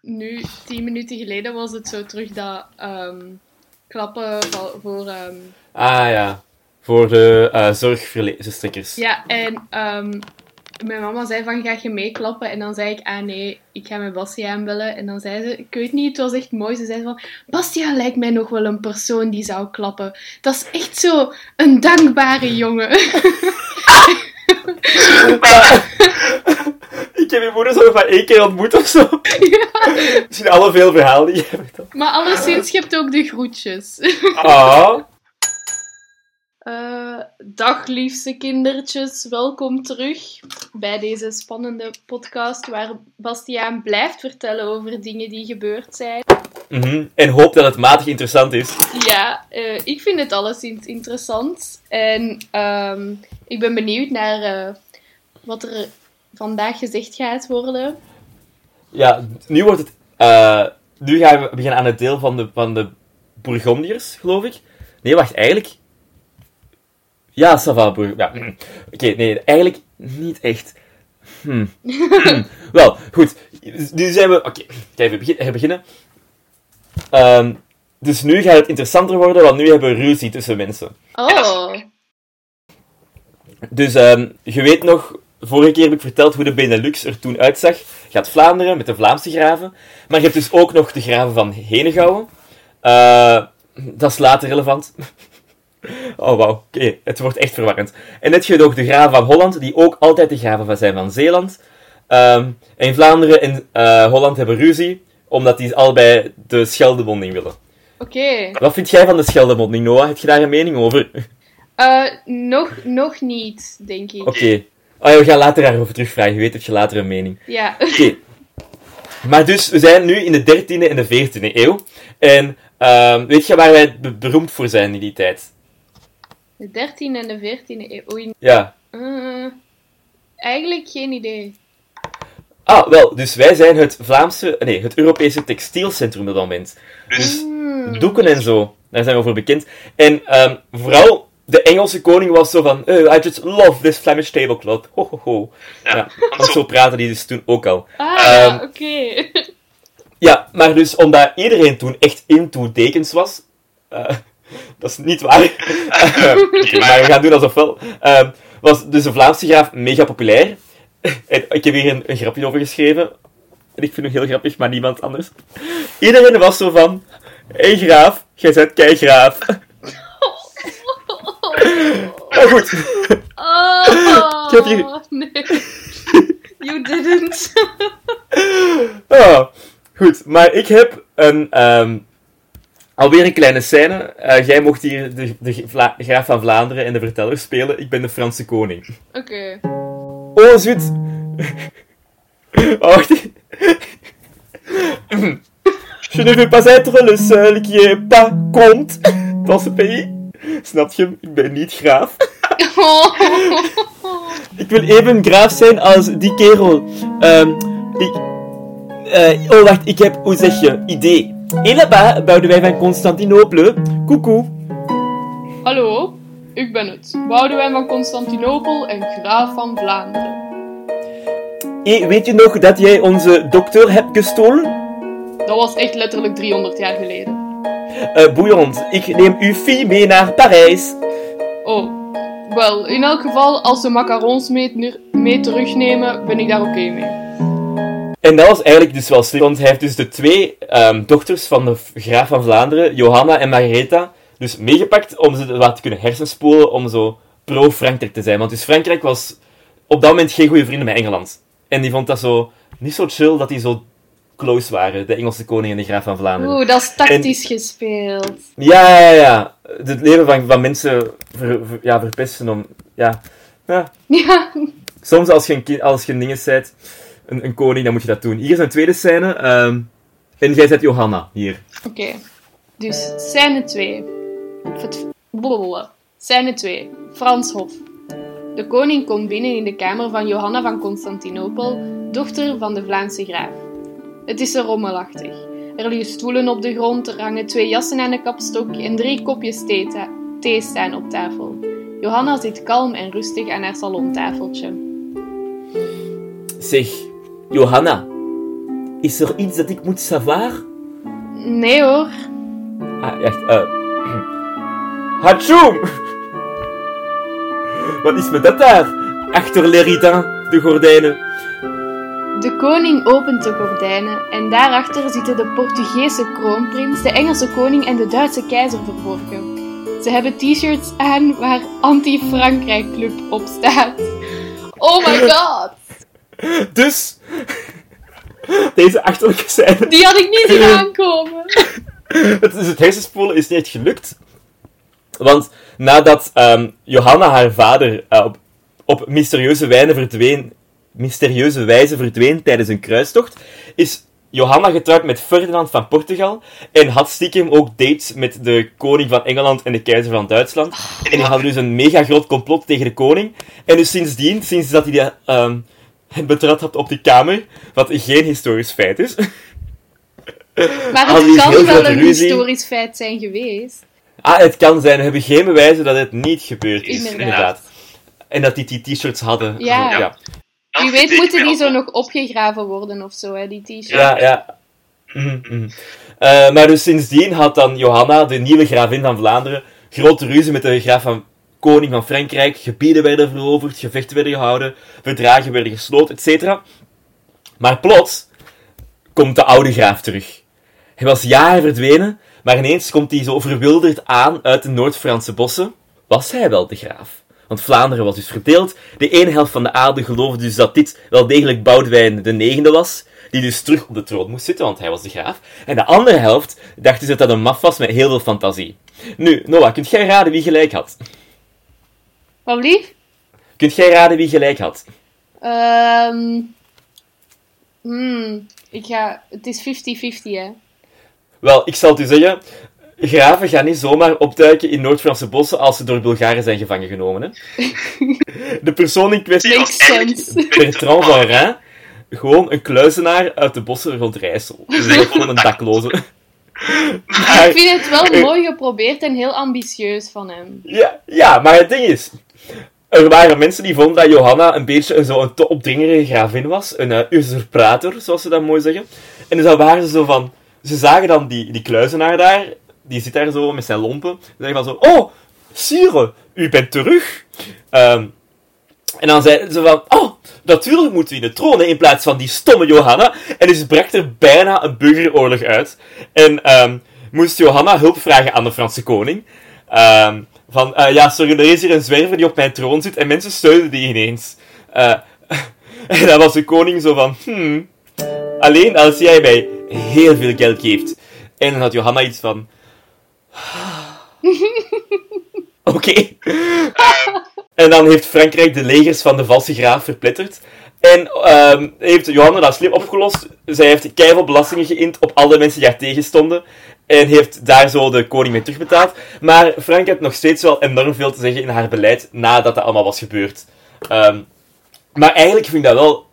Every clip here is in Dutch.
nu, tien minuten geleden was het zo terug dat ehm, klappen voor... ehm, Ah ja, voor de uh, zorgverstrekkers. ja, en ehm, mijn mama zei van, ga je meeklappen? En dan zei ik, ah nee, ik ga met Bastiaan bellen. En dan zei ze, ik weet niet, het was echt mooi. Ze zei van, Bastiaan lijkt mij nog wel een persoon die zou klappen. Dat is echt zo een dankbare jongen. heb je moeder zo maar één keer ontmoet of zo. Misschien alle veel verhalen die je hebt. maar alleszins, je hebt ook de groetjes. Ah. Eh, dag liefste kindertjes, welkom terug bij deze spannende podcast waar Bastiaan blijft vertellen over dingen die gebeurd zijn. Mhm. En hoop dat het matig interessant is. Ja, eh, ik vind het alleszins interessant en ehm, ik ben benieuwd naar eh, wat er vandaag gezegd gaat worden. Ja, nu wordt het... eh, nu gaan we beginnen aan het deel van de, van de Bourgondiërs, geloof ik. Nee, wacht, eigenlijk... Ja, Sava Bourg... Ja. mm. Oké, nee, eigenlijk niet echt. Hm. Wel, goed. Nu zijn we... Oké, kijk, we begin- we beginnen. Ehm, dus nu gaat het interessanter worden, want nu hebben we ruzie tussen mensen. Oh, Dus ehm, je weet nog, vorige keer heb ik verteld hoe de Benelux er toen uitzag. Je had Vlaanderen met de Vlaamse graven. Maar je hebt dus ook nog de graven van Henegouwen. Eh, dat is later relevant. oh wauw, oké, het wordt echt verwarrend. En net je nog de graven van Holland, die ook altijd de graven van zijn van Zeeland. Ehm, en Vlaanderen en eh, Holland hebben ruzie, omdat die allebei de Scheldebonding willen. oké. Wat vind jij van de Scheldebonding, Noah? Heb je daar een mening over? Eh, nog, nog niet, denk ik. Oké. Oh ja, we gaan later daarover terugvragen. Je weet dat je later een mening. Ja. Oké. Maar dus, we zijn nu in de 13e en de 14e eeuw. En ehm, weet je waar wij be- beroemd voor zijn in die tijd? De 13e en de 14e eeuw. Oei. Ja. Eh, eigenlijk geen idee. Ah, wel, dus wij zijn het Vlaamse, nee, het Europese textielcentrum op dat moment. Dus Hmm. doeken en zo, daar zijn we voor bekend. En ehm, vooral, de Engelse koning was zo van, oh, I just love this Flemish tablecloth. Ho, ho, ho. Ja, want zo praten die dus toen ook al. Ah, Ehm, oké. Ja, maar dus omdat iedereen toen echt into dekens was. eh, dat is niet waar. Eh, maar we gaan doen alsof wel. eh, was dus de Vlaamse graaf mega populair. en ik heb hier een, een grapje over geschreven. En ik vind het heel grappig, maar niemand anders. Iedereen was zo van. Hé hey, graaf, jij bent kei graaf. Maar goed. Oh, Ik heb hier- nee. You didn't. Ah, goed, maar ik heb een, ehm, alweer een kleine scène. Eh, jij mocht hier de, de Vla- graaf van Vlaanderen en de verteller spelen. Ik ben de Franse koning. Oké. Oh, zut! Oh, wacht. Je ne veux pas être le seul qui est pas compte dans ce pays. Snap je? Ik ben niet graaf. Ik wil even graaf zijn als die kerel. Ehm, ik... eh, oh, wacht, ik heb, hoe zeg je, idee. Là-bas, Boudewijn van Constantinopel. Coucou. Hallo, ik ben het. Boudewijn van Constantinopel en graaf van Vlaanderen. Hey, weet je nog dat jij onze dokter hebt gestolen? Dat was echt letterlijk 300 jaar geleden. Boeiend, ik neem uw fille mee naar Parijs. Oh, wel, in elk geval, als ze macarons mee, mee terugnemen, ben ik daar oké mee. En dat was eigenlijk dus wel slim, want hij heeft dus de twee ehm, dochters van de graaf van Vlaanderen, Johanna en Margaretha, dus meegepakt om ze wat te kunnen hersenspoelen om zo pro-Frankrijk te zijn. Want dus Frankrijk was op dat moment geen goede vrienden met Engeland. En die vond dat zo niet zo chill dat die zo close waren, de Engelse koning en de graaf van Vlaanderen. Oeh, dat is tactisch gespeeld. Ja, ja, ja. Het leven van, van mensen ver, ver- ja, verpesten om... Ja. ja. Ja, Soms als je een, als je een ding bent, een, een koning, dan moet je dat doen. Hier is een tweede scène. ehm, en jij zet Johanna hier. oké. Dus, scène 2. Of het... blablabla. Scène 2. Franshof. De koning komt binnen in de kamer van Johanna van Constantinopel, dochter van de Vlaamse graaf. Het is er rommelachtig. Er liggen stoelen op de grond, er hangen twee jassen aan de kapstok en drie kopjes thee, thee staan op tafel. Johanna zit kalm en rustig aan haar salontafeltje. Zeg, Johanna. is er iets dat ik moet savoir? Nee hoor. Ah, echt, eh... Hachoom! Wat is met dat daar? Achter les rideaux, de gordijnen. De koning opent de gordijnen en daarachter zitten de Portugese kroonprins, de Engelse koning en de Duitse keizer verborgen. Ze hebben t-shirts aan waar Anti-Frankrijk Club op staat. Oh my god! Dus... Deze achterlijke scène... Die had ik niet zien aankomen. Het, dus het hersenspoelen is niet gelukt. Want nadat ehm, Johanna haar vader eh, op, op mysterieuze, wijze verdween, mysterieuze wijze verdween tijdens een kruistocht, is Johanna getrouwd met Ferdinand van Portugal en had stiekem ook dates met de koning van Engeland en de keizer van Duitsland. En die hadden dus een mega groot complot tegen de koning. En dus sindsdien, sinds dat hij dat, ehm, het betrad had op die kamer, wat geen historisch feit is, Maar het kan wel een ruzie. historisch feit zijn geweest. Ah, het kan zijn. We hebben geen bewijzen dat het niet gebeurd is, Inderdaad. inderdaad. En dat die die t-shirts hadden. Ja. Ja. Dat Wie weet moeten die zo nog opgegraven worden of zo, hè, die t-shirts. Ja, ja. Mhm, mhm. Eh, maar dus sindsdien had dan Johanna, de nieuwe gravin van Vlaanderen, grote ruzie met de graaf van koning van Frankrijk. Gebieden werden veroverd, gevechten werden gehouden, verdragen werden gesloten, etc. Maar plots komt de oude graaf terug. Hij was jaren verdwenen, maar ineens komt hij zo verwilderd aan uit de Noord-Franse bossen. Was hij wel de graaf? Want Vlaanderen was dus verdeeld. De ene helft van de aarde geloofde dus dat dit wel degelijk Boudewijn de negende was, die dus terug op de troon moest zitten, want hij was de graaf. En de andere helft dacht dus dat dat een maf was met heel veel fantasie. Nu, Noah, kunt jij raden wie gelijk had? Wat lief? Kunt jij raden wie gelijk had? Ehm hmm, ik ga... Het is 50-50, hè. Wel, ik zal het u zeggen. Graven gaan niet zomaar opduiken in Noord-Franse bossen als ze door Bulgaren zijn gevangen genomen. Hè? De persoon in kwestie Makes sense. Bertrand van Rijn, gewoon een kluizenaar uit de bossen rond Rijssel. Dus gewoon een dakloze. Maar, Ik vind het wel mooi geprobeerd en heel ambitieus van hem. ja, ja, maar het ding is... Er waren mensen die vonden dat Johanna een beetje een, zo een te opdringerige gravin was. Een uh, usurpator, zoals ze dat mooi zeggen. En dus dan waren ze zo van... Ze zagen dan die, die kluizenaar daar. Die zit daar zo met zijn lompen. Ze zeggen van zo... Oh, sire, u bent terug. Ehm, en dan zeiden ze van... Oh, natuurlijk moeten we in de troon, in plaats van die stomme Johanna. En dus brak er bijna een burgeroorlog uit. En ehm, moest Johanna hulp vragen aan de Franse koning. Ehm, van, eh, ja, sorry, er is hier een zwerver die op mijn troon zit. En mensen steunen die ineens. Eh, en dan was de koning zo van... Hmm, alleen als jij mij heel veel geld geeft. En dan had Johanna iets van... Oké. En dan heeft Frankrijk de legers van de valse graaf verpletterd. En ehm, heeft Johanna dat slim opgelost. Zij heeft keihard belastingen geïnd op alle mensen die haar tegenstonden. En heeft daar zo de koning mee terugbetaald. Maar Frankrijk heeft nog steeds wel enorm veel te zeggen in haar beleid nadat dat allemaal was gebeurd. Ehm, maar eigenlijk vind ik dat wel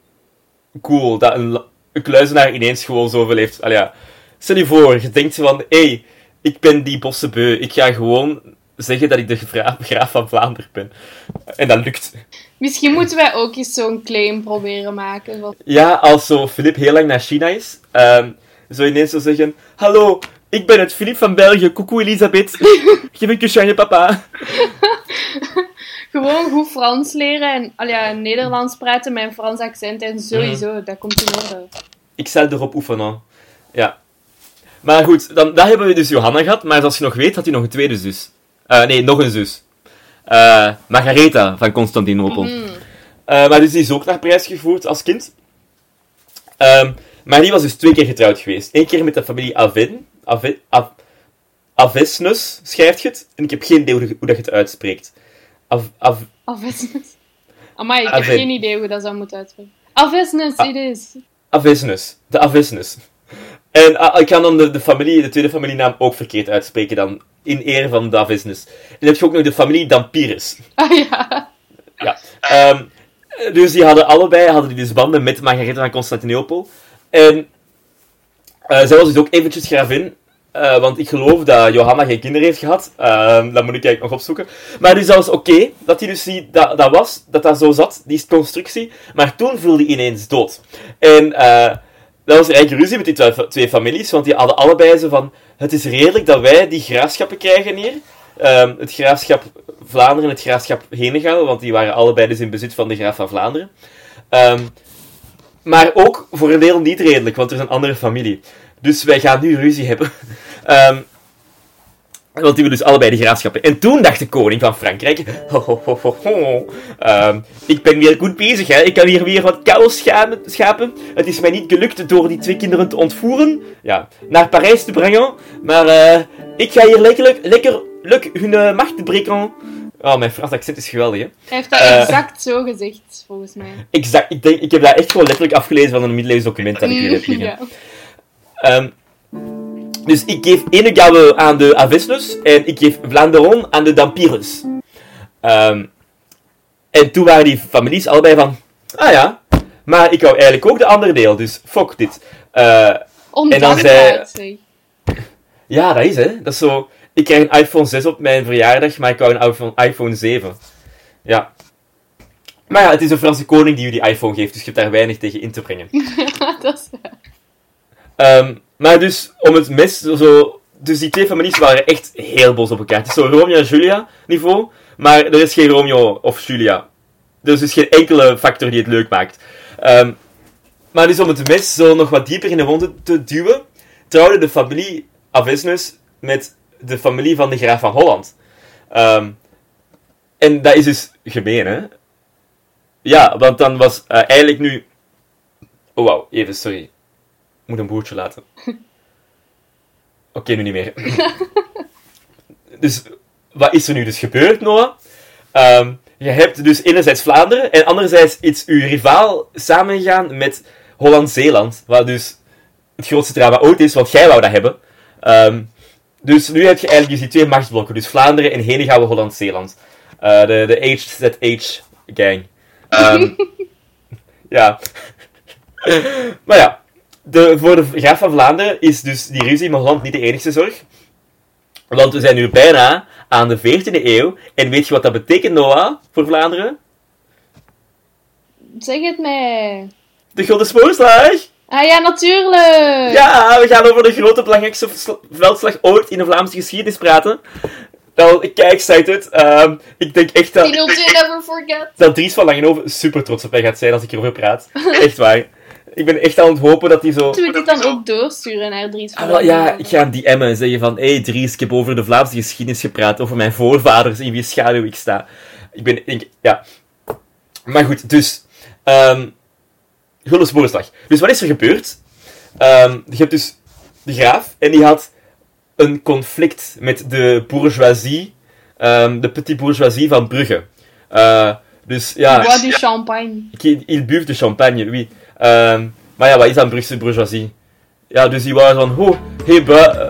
cool dat een, een kluizenaar ineens gewoon zoveel heeft. Allee, ja. Stel je voor, je denkt van, hé, hey, ik ben die bossenbeu. Ik ga gewoon zeggen dat ik de gra- graaf van Vlaanderen ben. En dat lukt. Misschien moeten wij ook eens zo'n claim proberen maken. Wat... Ja, als zo Filip heel lang naar China is, ehm zou je ineens zo zeggen: Hallo, ik ben het Filip van België. Coucou Elisabeth. Geef een kusje aan je papa. Gewoon goed Frans leren en al ja, Nederlands praten met een Frans accent. En sowieso, dat komt in orde. Ik zal erop oefenen. Ja. Maar goed, dan, daar hebben we dus Johanna gehad. Maar zoals je nog weet, had hij nog een tweede zus. Eh, nee, nog een zus. Eh Margaretha van Constantinopel. Mhm. Eh, maar dus die is ook naar Parijs gevoerd als kind. Ehm, maar die was dus twee keer getrouwd geweest. Eén keer met de familie Aven. Ave, Av- Avesnes schrijft je het. En ik heb geen idee hoe, hoe dat je het uitspreekt. Av, Av. Amai, ik heb geen idee hoe dat zou moeten uitspreken. Avesnes, Ah. it is. Avesnes. De Avesnes. En ah, ik kan dan de, de familie, de tweede familienaam ook verkeerd uitspreken dan. In eer van de Avesnes. En dan heb je ook nog de familie Dampyrus. Ah ja. Ja. Ehm, dus die hadden allebei hadden die dus banden met Margaretha van Constantinopel. En eh, zij was dus ook eventjes gravin. eh, want ik geloof dat Johanna geen kinderen heeft gehad. Ehm, dat moet ik eigenlijk nog opzoeken. Maar dus dat was oké dat hij dus die, dat, dat was, dat dat zo zat, die constructie. Maar toen viel hij ineens dood. En eh, dat was er eigenlijk ruzie met die twee, twee families, want die hadden allebei zo van... Het is redelijk dat wij die graafschappen krijgen hier. Ehm, het graafschap Vlaanderen en het graafschap Henegouwen, want die waren allebei dus in bezit van de graaf van Vlaanderen. Ehm, maar ook voor een deel niet redelijk, want er is een andere familie. Dus wij gaan nu ruzie hebben. Ehm, want die willen dus allebei de graafschappen. En toen dacht de koning van Frankrijk... Ho, ho, ho. Ehm, ik ben weer goed bezig, hè. Ik kan hier weer wat chaos schapen. Het is mij niet gelukt door die twee kinderen te ontvoeren. Ja, naar Parijs te brengen. Maar eh, ik ga hier lekker, lekker leuk hun uh, macht breken. Oh, mijn Frans accent is geweldig, hè. Hij heeft dat Eh. exact zo gezegd, volgens mij. Exact. Ik, denk, ik heb dat echt gewoon letterlijk afgelezen van een middeleeuws document dat ik hier heb liggen. ja. Ehm, dus ik geef Henegouwen aan de Avesnes en ik geef Vlaanderen aan de Dampires. Ehm, en toen waren die families allebei van, ah ja, maar ik wou eigenlijk ook de andere deel, dus fuck dit. Eh, Ondankbaar, zeg. ja, dat is hè. Dat is zo, ik krijg een iPhone 6 op mijn verjaardag, maar ik wou een iPhone, iPhone 7. Ja. Maar ja, het is een Franse koning die u die iPhone geeft, dus je hebt daar weinig tegen in te brengen. dat is waar. Ehm, maar dus, om het mes, zo... Dus die twee families waren echt heel boos op elkaar. Het is zo Romeo en Julia niveau, maar er is geen Romeo of Julia. Er is dus geen enkele factor die het leuk maakt. Ehm, maar dus om het mes zo nog wat dieper in de wonden te duwen, trouwde de familie Avesnes met de familie van de graaf van Holland. Ehm, en dat is dus gemeen, hè? Ja, want dan was eh, eigenlijk nu... Oh, wauw, even, sorry. Moet een boertje laten. Oké, nu niet meer. dus, wat is er nu dus gebeurd, Noah? Ehm, je hebt dus enerzijds Vlaanderen en anderzijds is uw rivaal samengegaan met Holland-Zeeland, wat dus het grootste drama ooit is, want jij wou dat hebben. Ehm, dus nu heb je eigenlijk dus die twee machtsblokken, dus Vlaanderen en Henegouwen Holland-Zeeland. Eh, de, de HZH gang. Ehm, ja. maar ja, de, voor de graaf van Vlaanderen is dus die ruzie met Holland niet de enigste zorg. Want we zijn nu bijna aan de 14e eeuw. En weet je wat dat betekent, Noah, voor Vlaanderen? Zeg het mij. De Gulden Spoorslag! Ah ja, natuurlijk! Ja, we gaan over de grote belangrijkste veldslag ooit in de Vlaamse geschiedenis praten. Wel, ik kijk excited. Ehm ik denk echt dat, never forget. dat Dries van Langenhoven super trots op mij gaat zijn als ik erover praat. Echt waar. Ik ben echt aan het hopen dat hij zo... Moeten we dit dan ook doorsturen naar Dries van Ah, ja, ik ga hem DM'en en zeggen van... Hé hey Dries, ik heb over de Vlaamse geschiedenis gepraat. Over mijn voorvaders, in wie schaduw ik sta. Ik ben... Ik, ja. Maar goed, dus... ehm Gulden Spoorslag. Dus wat is er gebeurd? Ehm, je hebt dus de graaf en die had een conflict met de bourgeoisie. ehm, de petit bourgeoisie van Brugge. Eh, dus ja... Bois du champagne. Il buve de champagne, oui. Ehm, maar ja, wat is dan Brugse bourgeoisie? Ja, dus die waren van, hé, hey, eh,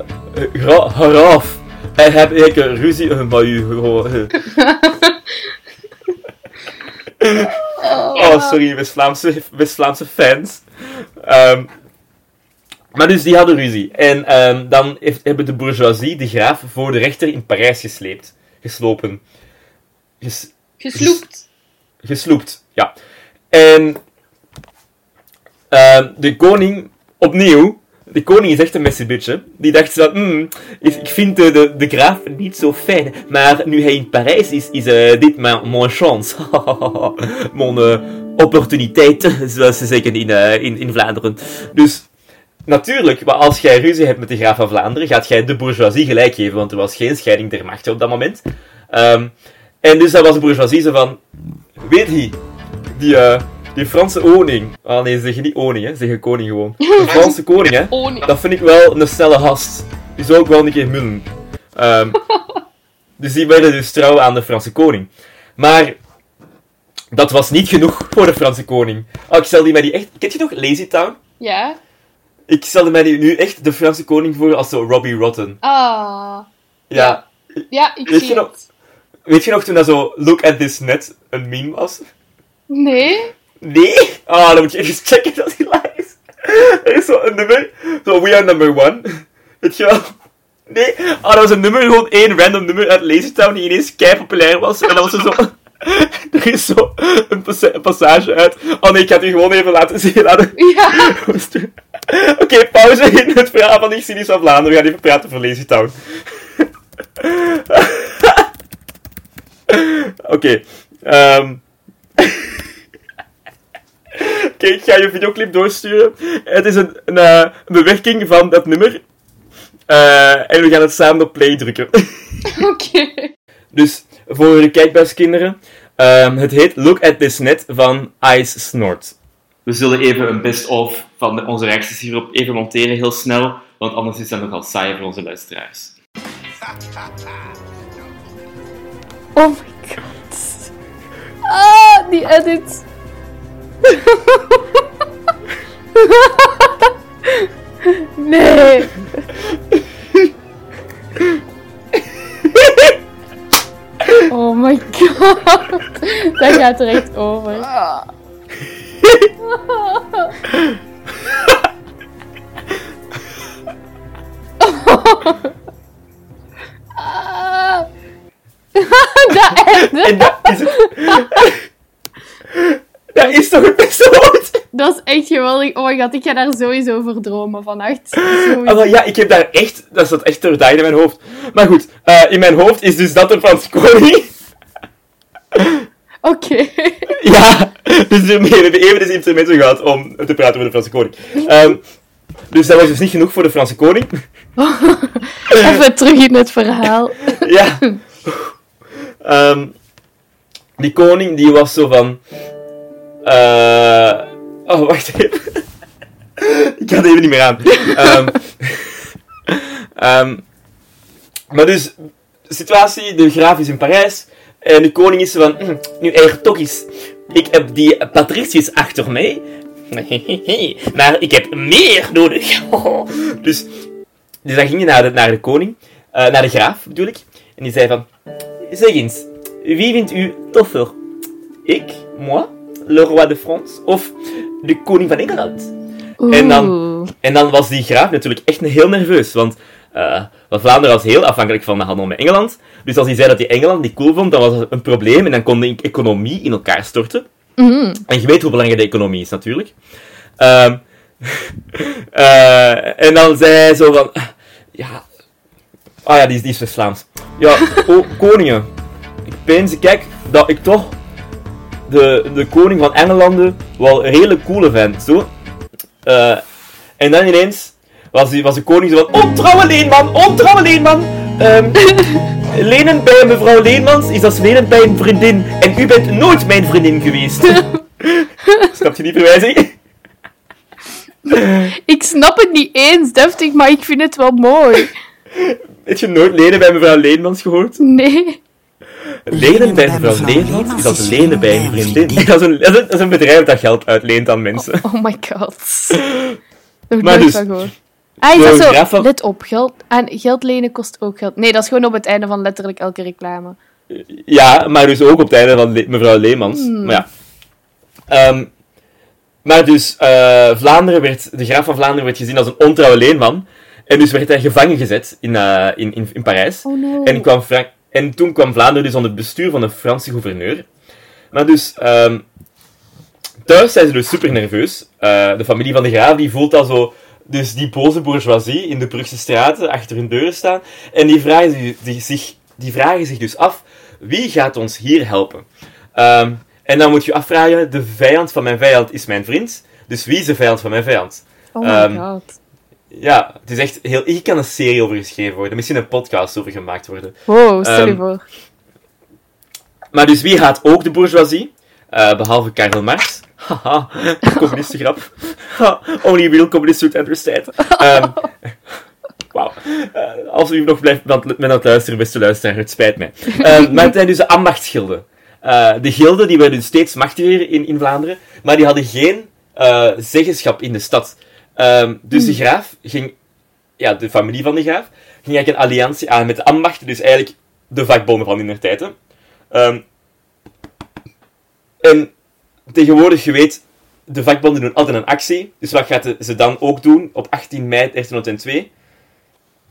gra- graaf. Hij heb ik een ruzie eh, met u. oh, eh. Oh, sorry, West-Vlaamse West-Vlaamse fans. Ehm, maar dus die hadden ruzie. En ehm, dan heeft, hebben de bourgeoisie de graaf voor de rechter in Parijs gesleept. Geslopen. Ges, Gesloept. gesloept, ja. En ehm, de koning, opnieuw, de koning is echt een messebitje. Die dacht zo, hmm, ik vind de, de, graaf niet zo fijn, maar nu hij in Parijs is, is eh, dit mijn, mijn chance. mijn eh, opportuniteit, zoals ze zeggen in, eh, in, in Vlaanderen. Dus natuurlijk, maar als jij ruzie hebt met de graaf van Vlaanderen, gaat jij de bourgeoisie gelijk geven, want er was geen scheiding der machten op dat moment. Ehm, en dus dat was de bourgeoisie zo van, weet je, die, die Franse koning. Ah nee, ze zeggen niet koning, hè. Ze zeggen koning gewoon. De Franse koning, hè. Dat vind ik wel een snelle gast. Die zou ook wel een keer mullen. Ehm, dus die werden dus trouw aan de Franse koning. Maar dat was niet genoeg voor de Franse koning. Oh, ik stelde mij die echt... Kent je nog Lazy Town? Ja? Ik stelde mij die nu echt de Franse koning voor als zo Robbie Rotten. Ah. Ja. Ja, ik Weet zie je nog- het. Weet je nog toen dat zo Look at this net een meme was? Nee? Nee? Ah, dan moet je even checken dat hij live is. Er is zo een nummer. Zo, we are number one. Weet je wel? Nee? Ah, dat was een nummer, gewoon één random nummer uit Lazy Town die ineens kei populair was. En dat was er zo... er is zo een, passa- een passage uit. Oh nee, ik ga het u gewoon even laten zien. Laten... Ja. Oké, pauze in het verhaal van Exilies van Vlaanderen. We gaan even praten voor Lazy Town. Oké. ehm. Oké, ik ga je videoclip doorsturen. Het is een, een, eh, een bewerking van dat nummer. Eh, en we gaan het samen op play drukken. Oké. Dus voor de kijkbuiskinderen, ehm, het heet Look at This Net van Ice Snort. We zullen even een best-of van onze reacties hierop even monteren, heel snel, want anders is dat nogal saai voor onze luisteraars. Oh my god. Ah, die edit. Nee. Oh my god. Dat gaat er echt over. Ah. Dat. En dat is het. dat is toch het beste? Dat is echt geweldig. Oh my god, ik ga daar sowieso voor dromen vannacht. Ah, ja, ik heb daar echt, dat zat echt doordaagd in mijn hoofd. Maar goed, eh, in mijn hoofd is dus dat de Franse koning. Oké. Ja, dus hiermee hebben we even deze intermezzo gehad om te praten over de Franse koning. Ehm, dus dat was dus niet genoeg voor de Franse koning. Even terug in het verhaal. ja. Ehm, die koning, die was zo van... eh oh, wacht even. Ik ga het even niet meer aan. Ehm, ehm, maar dus, de situatie, de graaf is in Parijs. En de koning is van... "Hm, nu er toch is... Ik heb die patriciërs achter mij. Maar ik heb meer nodig. dus, dus dan ging hij naar de, naar de koning. eh, naar de graaf, bedoel ik. En die zei van... Zeg eens, wie vindt u toffer? Ik, moi, le roi de France, of de koning van Engeland? En dan-. En dan was die graaf natuurlijk echt heel nerveus, want eh, want Vlaanderen was heel afhankelijk van de handel met Engeland. Dus als hij zei dat hij Engeland niet cool vond, dan was dat een probleem en dan kon de economie in elkaar storten. Mhm. En je weet hoe belangrijk de economie is, natuurlijk. Ehm, eh, en dan zei hij zo van... Ja... Ah ja, die is, die is Vlaams. Ja, koningen. Ik pense, kijk, dat ik toch de, de koning van Engelanden wel een hele coole vent, zo. Eh, en dan ineens was, die, was de koning zo van... Ontrouwe Leenman, ontrouwe Leenman! Ehm, lenen bij mevrouw Leenmans is als lenen bij een vriendin. En u bent nooit mijn vriendin geweest. Snap je die verwijzing? Ik snap het niet eens, deftig, maar ik vind het wel mooi. Heb je nooit lenen bij mevrouw Leenmans gehoord? Nee. Lenen bij mevrouw Leenmans is als lenen bij een vriendin. Dat is een, dat is een, dat bedrijf dat geld uitleent aan mensen. Oh my god. Maar nooit dus- van. Ah, is dat zo? van- Let op, geld, en geld lenen kost ook geld. Nee, dat is gewoon op het einde van letterlijk elke reclame. Ja, maar dus ook op het einde van Le- mevrouw Leemans. Maar ja. Ehm, maar dus, eh, Vlaanderen werd, de graaf van Vlaanderen werd gezien als een ontrouwe leenman. En dus werd hij gevangen gezet in, eh, in, in, in Parijs. Oh no. En, kwam Frank en toen kwam Vlaanderen dus onder het bestuur van een Franse gouverneur. Maar dus, ehm, thuis zijn ze dus super nerveus. Eh, de familie van de graaf die voelt al zo, dus die boze bourgeoisie in de Brugse straten achter hun deuren staan. En die vragen, zich- die, zich, die vragen zich dus af, wie gaat ons hier helpen? Ehm, en dan moet je afvragen, de vijand van mijn vijand is mijn vriend. Dus wie is de vijand van mijn vijand? Oh my ehm, god. Ja, het is echt heel... Hier kan een serie over geschreven worden. Misschien een podcast over gemaakt worden. Wow, stel je ehm, voor. Maar dus wie haat ook de bourgeoisie? Eh, behalve Karl Marx. Haha, communistengrap. Ha, Only real communists would understand. Ehm Wauw. Eh, als u nog blijft met met het luisteren, beste luisteraar, het spijt mij. Ehm, maar het zijn dus de ambachtsgilden. Eh, de gilden die werden dus steeds machtiger in, in Vlaanderen, maar die hadden geen zeggenschap in de stad. Ehm, dus de graaf ging, ja, de familie van de graaf, ging eigenlijk een alliantie aan met de ambachten, dus eigenlijk de vakbonden van in der tijd. Ehm, en tegenwoordig, je weet, de vakbonden doen altijd een actie. Dus wat gaat ze dan ook doen op 18 mei 1902?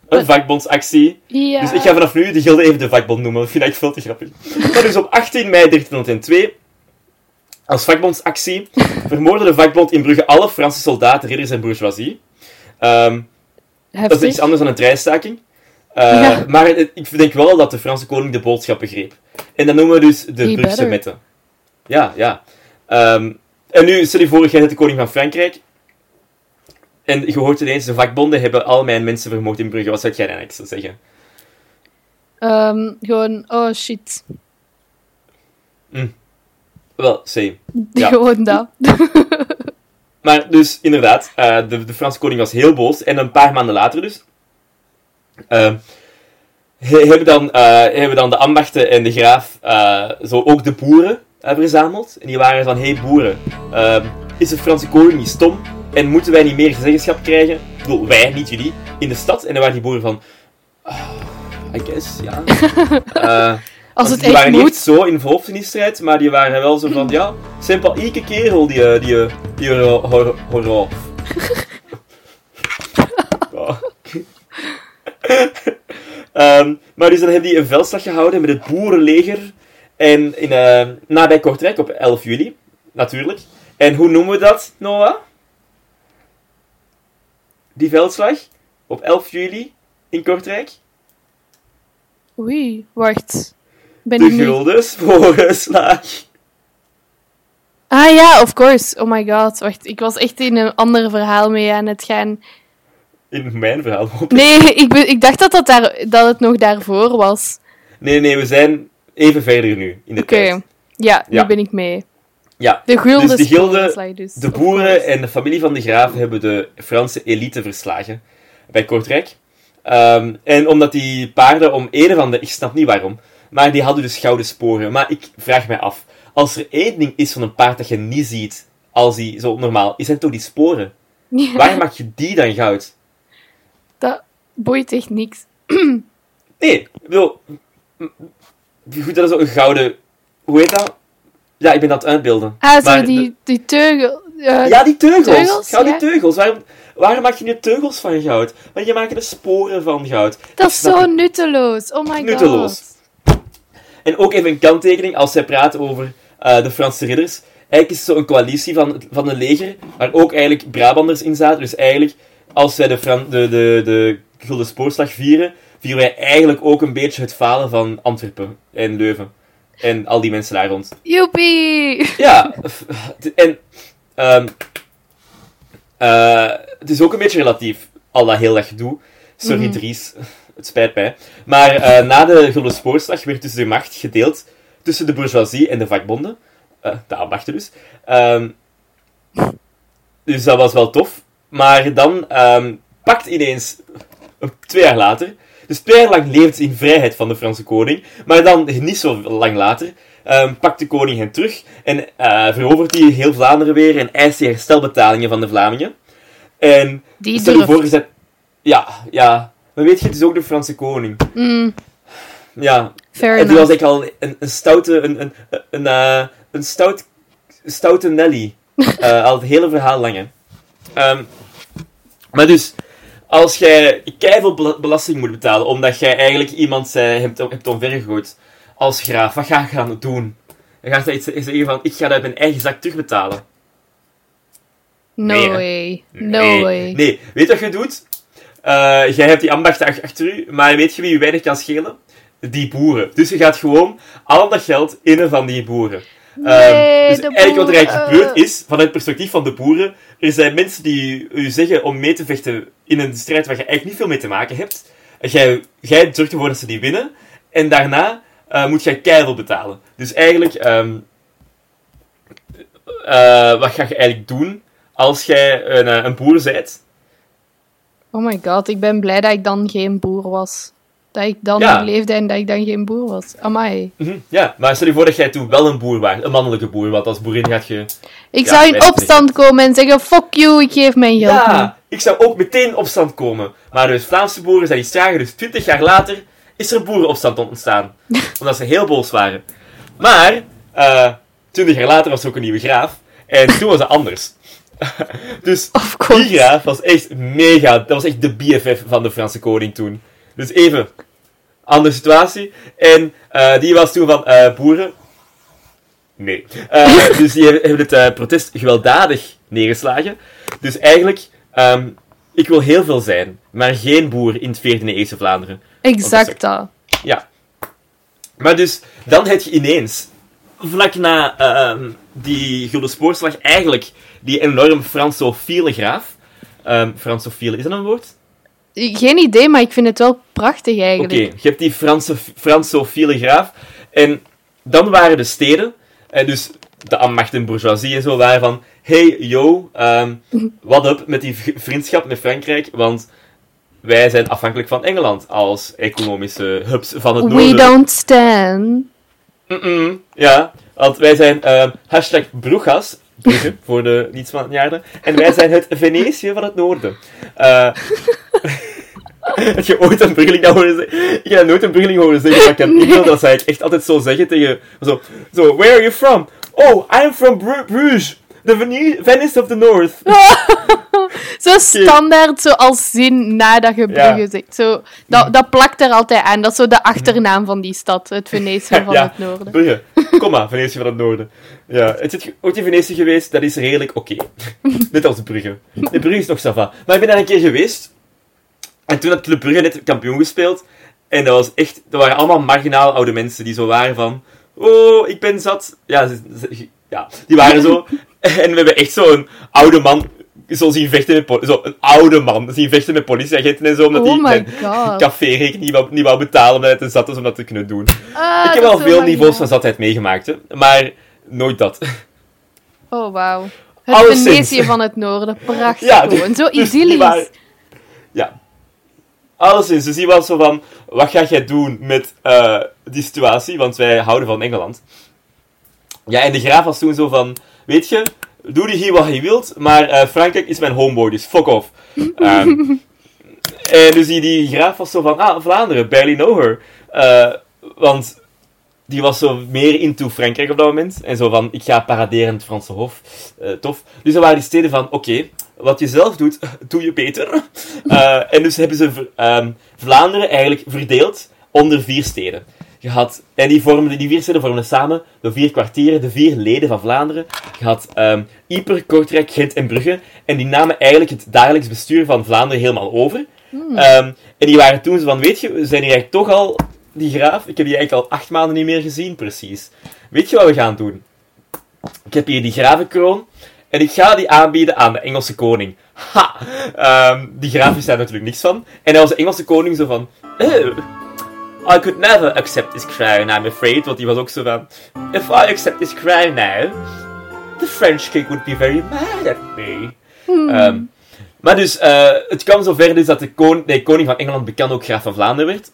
Een vakbondsactie. Ja. Dus ik ga vanaf nu de gilde even de vakbond noemen. Dat vind ik veel te grappig. Maar dus op 18 mei 1302, als vakbondsactie, vermoordde de vakbond in Brugge alle Franse soldaten, ridders en bourgeoisie. Ehm, dat is iets anders dan een treistaking. Eh, Ja. Maar het- ik denk wel dat de Franse koning de boodschap begreep. En dat noemen we dus de He Brugse wetten. Ja, ja. Ehm, en nu, stel je voor, jij bent de koning van Frankrijk. En je hoort ineens, de vakbonden hebben al mijn mensen vermoord in Brugge. Wat zou jij dan eigenlijk zeggen? Ehm, gewoon, oh shit. Wel, same. Ja. Gewoon dat. Maar dus, inderdaad, eh, de, de Franse koning was heel boos. En een paar maanden later dus... eh, he- hebben, dan, eh, hebben dan de ambachten en de graaf eh, zo ook de boeren verzameld. En die waren van, hé hey, boeren, eh, is de Franse koning niet stom? En moeten wij niet meer zeggenschap krijgen? Ik bedoel, wij, niet jullie, in de stad. En dan waren die boeren van... "Ah, I guess, ja. Eh, Als het die waren echt niet moet. zo in die strijd, maar die waren wel zo van, ja, sympathieke kerel, die, eh, die, eh, die hor- hor- horror. Ja. Ehm, maar dus dan hebben die een veldslag gehouden met het boerenleger en in, eh, nabij Kortrijk op 11 juli, natuurlijk. En hoe noemen we dat, Noah? Die veldslag op 11 juli in Kortrijk? Oei, wacht. Ben De ik nu... Gulden Sporenslag. Ah ja, of course. Oh my god. Wacht, ik was echt in een ander verhaal mee aan het gaan. In mijn verhaal. Nee, ik, ik dacht dat, dat, daar, dat het nog daarvoor was. Nee, nee, we zijn even verder nu in de Oké. tijd. Ja, nu Ja. ben ik mee. Ja, De gulden Dus de gilde, dus, de boeren en de familie van de graaf hebben de Franse elite verslagen bij Kortrijk. Ehm, en omdat die paarden om een of andere, ik snap niet waarom, maar die hadden dus gouden sporen. Maar ik vraag mij af, als er één ding is van een paard dat je niet ziet als die zo normaal, is het toch die sporen? Ja, Waar maak je die dan goud? dat boeit echt niks. Nee, ik bedoel, goed, dat is ook een gouden, hoe heet dat? Ja, ik ben dat aan het uitbeelden. Ah, zo Maar die, die teugel. eh, Ja, die teugels. teugels, gouden ja. teugels. Waarom, waarom maak je nu teugels van goud? Want je maakt er sporen van goud. dat is zo nutteloos. Oh my Nutteloos. god. En ook even een kanttekening als zij praten over eh, de Franse ridders. Eigenlijk is het zo een coalitie van, van een leger, waar ook eigenlijk Brabanders in zaten. Dus eigenlijk, als wij de, Fran de, de, de Gulden Spoorslag vieren, vieren wij eigenlijk ook een beetje het falen van Antwerpen en Leuven. En al die mensen daar rond. Joepie! Ja, en ehm, eh, het is ook een beetje relatief, al dat heel dat gedoe. Sorry, Mhm. Dries, het spijt mij. Maar eh, na de Gulden Spoorslag werd dus de macht gedeeld tussen de bourgeoisie en de vakbonden. Eh, de ambachten dus. Ehm, dus dat was wel tof. Maar dan ehm, pakt ineens, eh, twee jaar later, dus twee jaar lang leeft in vrijheid van de Franse koning, maar dan, niet zo lang later, ehm, pakt de koning hen terug en verovert hij heel Vlaanderen weer en eist hij herstelbetalingen van de Vlamingen. En Die stel je voor, Ja, ja. Maar weet je, het is ook de Franse koning. Mm, Ja, fair en die was eigenlijk al een, een stoute, een, een, een, eh, een stout, stoute Nelly. Eh, al het hele verhaal lang, hè. Ehm, maar dus, als jij keiveel bela- belasting moet betalen, omdat jij eigenlijk iemand zei, hebt, hebt omvergegooid, als graaf, wat ga je gaan doen? Dan ga je iets zeggen van, ik ga dat uit mijn eigen zak terugbetalen. No Nee, way. No way. Nee, weet wat je doet? Eh, jij hebt die ambachten ach- achter u, maar weet je wie je weinig kan schelen? Die boeren. Dus je gaat gewoon al dat geld innen van die boeren. Ehm, dus eigenlijk wat er eigenlijk boeren. gebeurd is, vanuit het perspectief van de boeren, er zijn mensen die u zeggen om mee te vechten in een strijd waar je eigenlijk niet veel mee te maken hebt. Jij, jij zorgt ervoor dat ze die winnen, en daarna eh, moet jij keihard betalen. Dus eigenlijk, ehm, eh, wat ga je eigenlijk doen als jij een, eh, een boer bent? Oh my god, ik ben blij dat ik dan geen boer was. Dat ik dan Ja. leefde en dat ik dan geen boer was. Amai. Mhm, Ja, maar stel je voor dat jij toen wel een boer was, een mannelijke boer, want als boerin gaat je... Ik Ja, zou in opstand komen en zeggen: fuck you, ik geef mijn geld. Ja, ik zou ook meteen in opstand komen. Maar de Vlaamse boeren zijn iets trager, dus 20 jaar later is er een boerenopstand ontstaan. omdat ze heel boos waren. Maar, eh 20 jaar later was er ook een nieuwe graaf. En toen was het anders. dus die graaf was echt mega. Dat was echt de BFF van de Franse koning toen. Dus even, andere situatie. En eh, die was toen van eh, boeren. Nee. Eh, dus die hebben het protest gewelddadig neergeslagen. Dus eigenlijk, ehm, ik wil heel veel zijn, maar geen boer in het 14e eeuwse Vlaanderen. Exact dat. Ja. Maar dus, dan heb je ineens, vlak na ehm, die Gulden Spoorslag, eigenlijk die enorm Fransofiele graaf. Ehm Fransofiele, is dat een woord? Geen idee, maar ik vind het wel prachtig Oké, eigenlijk. je hebt die Franse, Fransofiele graaf. En dan waren de steden, en dus de ambacht en bourgeoisie en zo, waren van... Hey, yo, ehm wat up met die vriendschap met Frankrijk? Want wij zijn afhankelijk van Engeland als economische hubs van het We noorden. don't stand. Mm-mm, ja, want wij zijn ehm hashtag Brugas, Brugge, voor de het En wij zijn het Venetië van het noorden. Eh heb je ooit een Bruggeling dat horen zeggen? Ik heb nooit een Bruggeling horen zeggen, maar ik heb niet dat zij echt altijd zo zeggen tegen... Zo, zo, where are you from? Oh, I'm from Bru- Bruges, Vene- Venice of the North. Zo standaard, zo als zin nadat je Ja. Brugge zegt. Zo, dat, dat plakt er altijd aan. Dat is zo de achternaam van die stad, het Venetië van ja, het noorden. Brugge. Kom maar, Venetië van het noorden. Ja, het is ooit in Venetië geweest, dat is redelijk oké. net als Brugge. De Brugge is nog sava. Maar ik ben daar een keer geweest. En toen had Club Brugge net kampioen gespeeld. En dat was echt... Dat waren allemaal marginaal oude mensen die zo waren van... Oh, ik ben zat. Ja, ze- ze- ja die waren zo. En we hebben echt zo'n oude man zo zien vechten met... Zo, een oude man zien vechten met politieagenten en zo. Omdat Oh hij café-rekening niet wou, niet wou betalen omdat hij te zat was om dat te kunnen doen. Ah, Ik heb is veel niveaus van zatheid meegemaakt, hè. maar nooit dat. Oh, wauw. Het Alleszins. Venetië van het noorden. Prachtig Ja, gewoon. Zo dus idyllisch. waren- Ja. Alleszins, dus die was zo van, wat ga jij doen met eh, die situatie, want wij houden van Engeland. Ja, en de graaf was toen zo van, weet je, doe hier wat je wilt, maar eh, Frankrijk is mijn homeboy, dus fuck off. Ehm, en dus die, die graaf was zo van, ah, Vlaanderen, barely know her. Eh, want die was zo meer into Frankrijk op dat moment. En zo van, ik ga paraderen in het Franse Hof. Eh, tof. Dus dan waren die steden van, oké, wat je zelf doet, doe je beter. En dus hebben ze ehm, Vlaanderen eigenlijk verdeeld onder vier steden. Je had, en die, vormden, die vier steden vormden samen de vier kwartieren, de vier leden van Vlaanderen. Je had Yper, Kortrijk, Gent en Brugge. En die namen eigenlijk het dagelijks bestuur van Vlaanderen helemaal over. Ehm, en die waren toen zo van, weet je, we zijn hier eigenlijk toch al, die graaf, ik heb die eigenlijk al acht maanden niet meer gezien, precies. Weet je wat we gaan doen? Ik heb hier die gravenkroon en ik ga die aanbieden aan de Engelse koning. Ha! Ehm, die graaf is daar natuurlijk niks van. En hij was de Engelse koning zo van, oh, I could never accept this crown, I'm afraid. Want die was ook zo van, if I accept this crown now, the French king would be very mad at me. Ehm, maar dus, eh, het kwam zover dus dat de, kon- de koning van Engeland bekend ook graaf van Vlaanderen werd.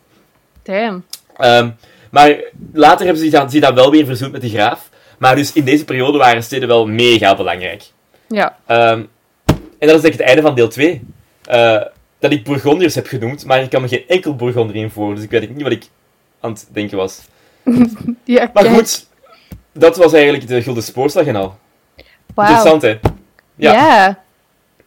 Damn. Ehm, maar later hebben ze zich dan, zich dan wel weer verzoend met de graaf. Maar dus in deze periode waren steden wel mega belangrijk. Ja. Ehm, en dat is eigenlijk het einde van deel 2. Eh, dat ik Bourgondiërs heb genoemd, maar ik kan me geen enkel Bourgondier in voor, dus ik weet niet wat ik aan het denken was. Ja, Maar kijk. goed, dat was eigenlijk de Gulden Spoorslag en al. Interessant, hè? Ja. Ja.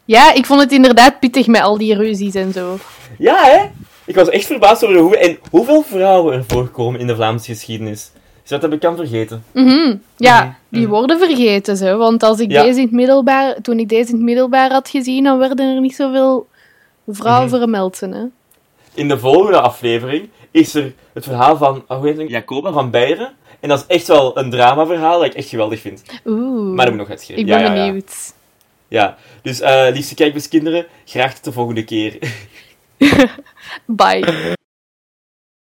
ja. ik vond het inderdaad pittig met al die ruzies en zo. Ja, hè? Ik was echt verbaasd over hoe, en hoeveel vrouwen er voorkomen in de Vlaamse geschiedenis. Is dat heb ik kan vergeten? Mhm. Ja, Mhm, die worden vergeten, zo. Want als ik Ja. deze in het middelbaar, toen ik deze in het middelbaar had gezien, dan werden er niet zoveel vrouwen Mhm. vermeld. Hè. In de volgende aflevering is er het verhaal van, oh, hoe heet het? Jacoba van Beieren. En dat is echt wel een dramaverhaal dat ik echt geweldig vind. Oeh. Maar dat moet nog uitschrijven. ik ben ja, ja, ja. benieuwd. Ja, dus eh liefste kijkbeskinderen, graag tot de volgende keer. Bye.